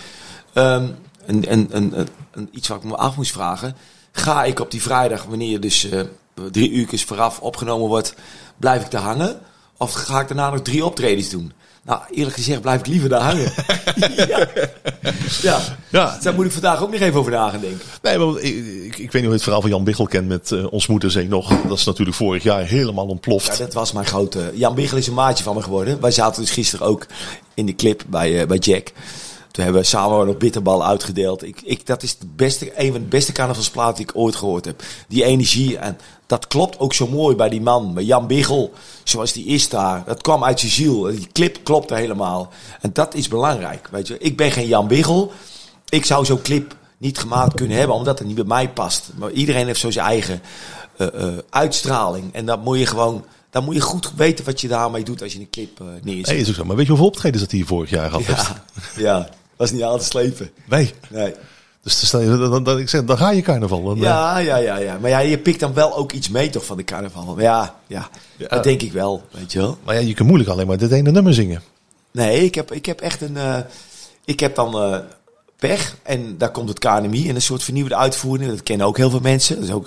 ehm, een, een, een, een, iets wat ik me af moest vragen. Ga ik op die vrijdag, wanneer dus eh, drie uurtjes vooraf opgenomen wordt, blijf ik daar hangen? Of ga ik daarna nog drie optredens doen? Nou, eerlijk gezegd blijf ik liever daar hangen. ja. ja. Ja. Daar moet ik vandaag ook nog even over na gaan denken. Nee, maar ik, ik, ik weet niet hoe het verhaal van Jan Biggel kent met eh, Ons Moederzee nog. Dat is natuurlijk vorig jaar helemaal ontploft. Ja, dat was mijn grote... Jan Biggel is een maatje van me geworden. Wij zaten dus gisteren ook in de clip bij, eh, bij Jack. Toen hebben we samen nog bitterbal uitgedeeld. Ik, ik, dat is de beste, een van de beste carnavalsplaten die ik ooit gehoord heb. Die energie. En dat klopt ook zo mooi bij die man. Bij Jan Biggel, zoals die is daar. Dat kwam uit zijn ziel. Die clip klopte helemaal. En dat is belangrijk. Weet je. Ik ben geen Jan Biggel. Ik zou zo'n clip niet gemaakt kunnen hebben, omdat het niet bij mij past. Maar iedereen heeft zo zijn eigen eh, eh, uitstraling. En dan moet je gewoon, dan moet je goed weten wat je daarmee doet als je een clip eh neerzet. Nee, is ook zo. Maar weet je hoeveel optredens dat hij vorig jaar had? ja, ja, was niet aan te slepen. Nee. Nee. Dus dan, dan, dan, ik zeg, dan ga je carnaval. Dan, eh, Ja, ja, ja, ja. Maar ja, je pikt dan wel ook iets mee toch van de carnaval. Maar ja, ja, Ja. dat denk ik wel, weet je wel. Maar ja, je kan moeilijk alleen maar dit ene nummer zingen. Nee, ik heb, ik heb echt een. eh, ik heb dan eh, pech. En daar komt het KNMI in een soort vernieuwde uitvoering. Dat kennen ook heel veel mensen. Dat is ook,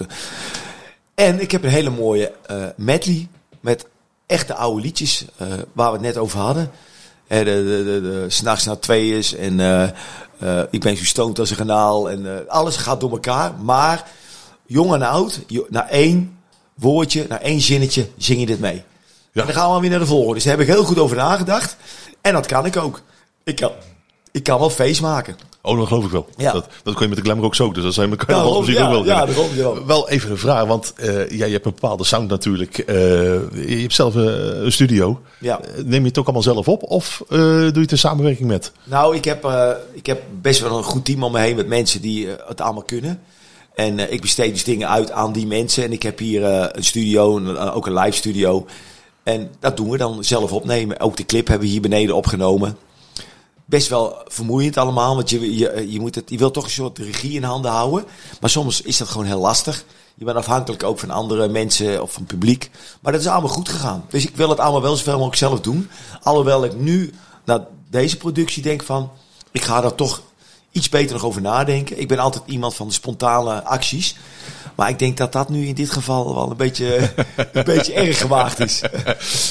en ik heb een hele mooie eh medley met echte oude liedjes. waar we het net over hadden. Eh, de, de, de, S'nachts na twee is. En eh, eh, ik ben zo stoned als een kanaal. En eh, alles gaat door elkaar. Maar jong en oud, na één woordje, na één zinnetje, zing je dit mee. Ja. En dan gaan we weer naar de volgende. Dus daar heb ik heel goed over nagedacht. En dat kan ik ook. Ik kan, ik kan wel feest maken. Oh, dat geloof ik wel. Ja. Dat, dat kun je met de glamour ook zo. Dus dat zijn met daarom, carnavalmuziek ja, ook wel. ja, daarom, daarom. Wel even een vraag, want eh, ja, je hebt een bepaalde sound natuurlijk. Eh, je hebt zelf eh, een studio. Ja. Neem je het ook allemaal zelf op of doe je het in samenwerking met? Nou, ik heb, ik heb best wel een goed team om me heen met mensen die het allemaal kunnen. En ik besteed dus dingen uit aan die mensen. En ik heb hier een studio, een- ook een live studio. En dat doen we dan zelf opnemen. Ook de clip hebben we hier beneden opgenomen. Best wel vermoeiend allemaal, want je, je, je, moet het, je wilt toch een soort regie in handen houden. Maar soms is dat gewoon heel lastig. Je bent afhankelijk ook van andere mensen of van publiek. Maar dat is allemaal goed gegaan. Dus ik wil het allemaal wel zoveel mogelijk zelf doen. Alhoewel ik nu naar deze productie denk van... Ik ga daar toch iets beter nog over nadenken. Ik ben altijd iemand van de spontane acties. Maar ik denk dat dat nu in dit geval wel een beetje, een beetje erg gewaagd is.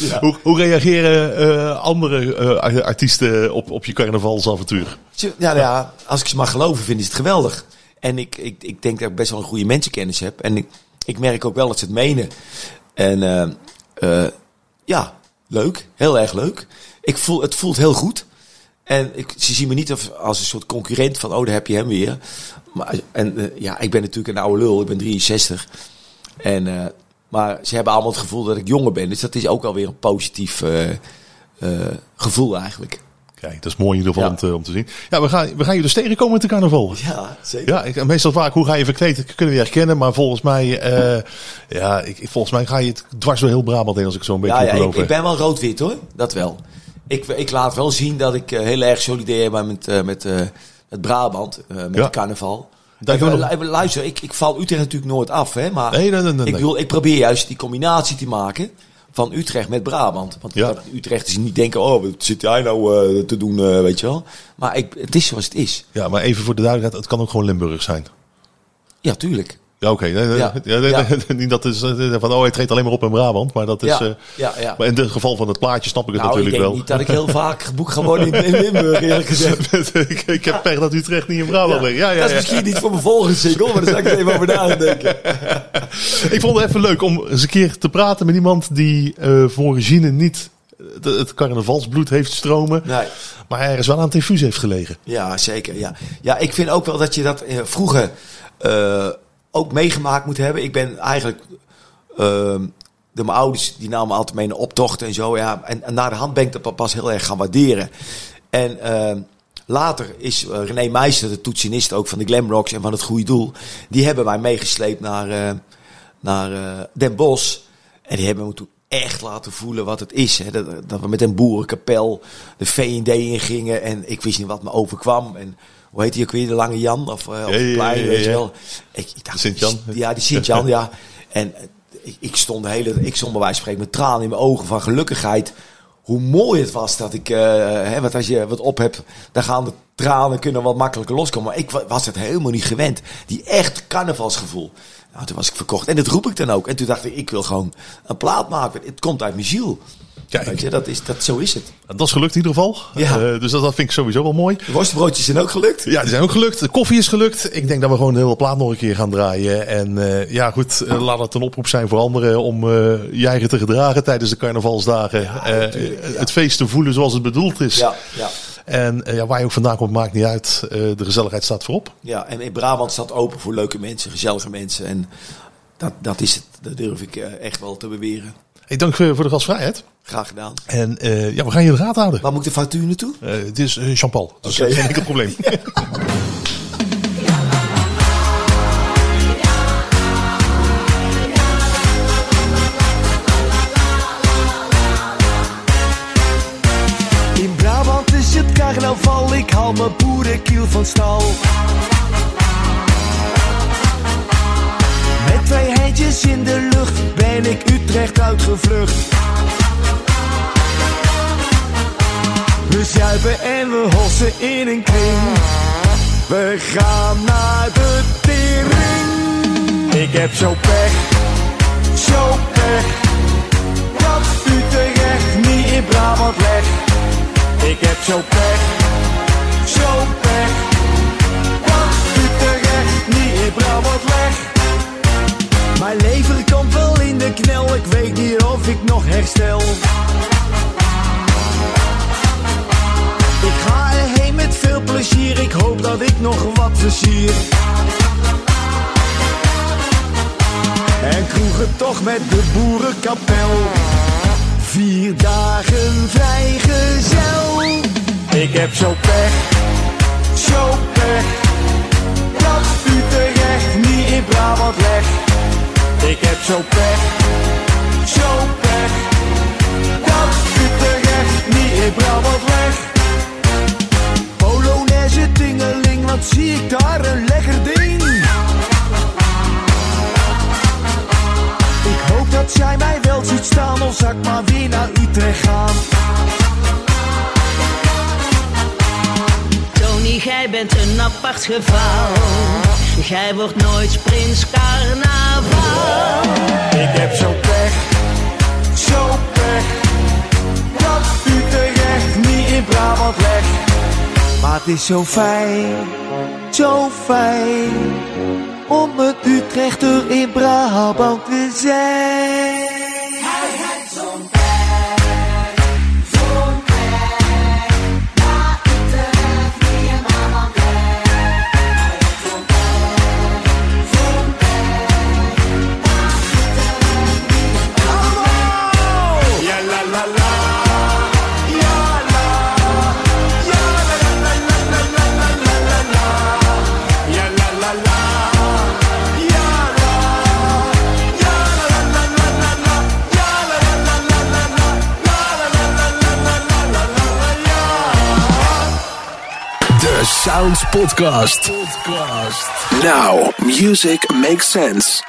Ja. Hoe, hoe reageren eh, andere eh, artiesten op, op je carnavalsavontuur? Ja, nou ja, als ik ze mag geloven, vinden ze het geweldig. En ik, ik, ik denk dat ik best wel een goede mensenkennis heb. En ik, ik merk ook wel dat ze het menen. En eh, ja, leuk. Heel erg leuk. Ik voel, het voelt heel goed. En ik, ze zien me niet als, een soort concurrent van, oh, daar heb je hem weer. Maar, en eh, ja, ik ben natuurlijk een oude lul. Ik ben 63. En, eh, maar ze hebben allemaal het gevoel dat ik jonger ben. Dus dat is ook alweer een positief eh, gevoel eigenlijk. Kijk, dat is mooi in ieder geval Ja. om, te, om te zien. Ja, we gaan, we gaan je dus tegenkomen met de carnaval. Ja, zeker. Ja, ik, meestal vaak, hoe ga je verkleed, kunnen we herkennen. Maar volgens mij, ja, ik, volgens mij ga je het dwars door heel Brabant heen als ik zo'n beetje Ja, ja ik, ik ben wel rood-wit hoor. Dat wel. Ik, ik laat wel zien dat ik eh, heel erg solidair ben met, eh, met, eh, met Brabant. met Ja. carnaval. Ik, luister, ik, ik val Utrecht natuurlijk nooit af. Hè, maar Nee, nee, nee, ik, bedoel, ik probeer juist die combinatie te maken van Utrecht met Brabant. Want Ja. Utrecht is niet denken, oh, wat zit jij nou te doen, weet je wel. Maar ik, het is zoals het is. Ja, maar even voor de duidelijkheid, het kan ook gewoon Limburg zijn. Ja, tuurlijk. Ja, oké. Ja. ja, Ja. niet dat is eh, van, oh, hij treedt alleen maar op in Brabant. Maar dat is, Ja, eh, ja, ja. maar in het geval van het plaatje snap ik het Nou, ik natuurlijk denk wel. niet dat ik heel vaak geboekt ga worden in, in Limburg, eerlijk gezegd. ik, ik heb pech dat Utrecht niet in Brabant ligt. Ja, ja, dat is ja. misschien niet voor mijn volgende single, maar daar zal ik even over nadenken. Ik vond het even leuk om eens een keer te praten met iemand die eh, voor origine niet het, carnavalsbloed heeft stromen. Nee. Maar ergens wel aan het infuus heeft gelegen. Ja, zeker. Ja. ja, ik vind ook wel dat je dat eh, vroeger ook meegemaakt moet hebben. Ik ben eigenlijk... ehm de mijn ouders die namen altijd mee naar optochten en zo. Ja, en, naar de hand ben ik dat pas heel erg gaan waarderen. En ehm, Later is eh, René Meijster, de toetsenist ook van de Glamrocks en van het Goede Doel. Die hebben wij meegesleept naar, eh, naar eh, Den Bosch. En die hebben me toen echt laten voelen wat het is. Hè. Dat, dat we met een boerenkapel de V&D ingingen. En ik wist niet wat me overkwam. En hoe heet die ook weer? De Lange Jan? Of, uh, plein, weet je wel. Ik, ik dacht, Sint-Jan. Ja, die Sint-Jan, ja. En eh, ik, ik stond de hele... Ik stond bij wijze van spreken met tranen in mijn ogen van gelukkigheid. Hoe mooi het was dat ik... eh hè, want als je wat op hebt, dan gaan de tranen kunnen wat makkelijker loskomen. Maar ik wa- was het helemaal niet gewend. Die echt carnavalsgevoel. Nou, toen was ik verkocht. En dat roep ik dan ook. En toen dacht ik, ik wil gewoon een plaat maken. Het komt uit mijn ziel. Kijk. Weet je, dat is, dat, zo is het. Dat is gelukt in ieder geval. Ja. Eh, dus dat, dat vind ik sowieso wel mooi. De worstbroodjes zijn ook gelukt. Ja, die zijn ook gelukt. De koffie is gelukt. Ik denk dat we gewoon de hele plaat nog een keer gaan draaien. En eh, ja, goed, eh, laat het een oproep zijn voor anderen om je eigen te gedragen tijdens de carnavalsdagen. Het feest te voelen zoals het bedoeld is. Ja, ja. En eh, ja, waar je ook vandaan komt, maakt niet uit. Eh, de gezelligheid staat voorop. Ja, en in Brabant staat open voor leuke mensen, gezellige mensen. En dat, dat is het. Dat durf ik eh, echt wel te beweren. Ik dank voor de gastvrijheid. Graag gedaan. En ja, we gaan je in de gaten houden. Waar moet ik de factuur naartoe? Het is Jean-Paul. Dus Oké. eh, geen enkel probleem. haal mijn boerenkiel van stal. Met twee handjes in de lucht ben ik Utrecht uitgevlucht. We zuipen en we hossen in een kring. We gaan naar de tering. Ik heb zo pech, zo pech. Dat Utrecht niet in Brabant legt. Ik heb zo pech, zo pech. Dat Utrecht niet legt. Mijn lever komt wel in de knel, ik weet niet of ik nog herstel. Ik ga erheen met veel plezier, ik hoop dat ik nog wat versier. En kroegen toch met de boerenkapel. Vier dagen vrijgezel. Ik heb zo pech, zo pech. Dat Utrecht niet in Brabant legt. Ik heb zo pech, zo pech. Dat Utrecht niet in Brabant legt. Polonaise tingeling, wat zie ik daar een lekker ding. Ik hoop dat zij mij wel ziet staan, zal ik maar weer naar Utrecht gaan. Gij bent een apart geval. Gij wordt nooit prins carnaval. Ik heb zo pech, zo pech. Dat Utrecht niet in Brabant legt. Maar het is zo fijn, zo fijn. Om een Utrechter in Brabant te zijn. Sounds Podcast. Podcast. Now, music makes sense.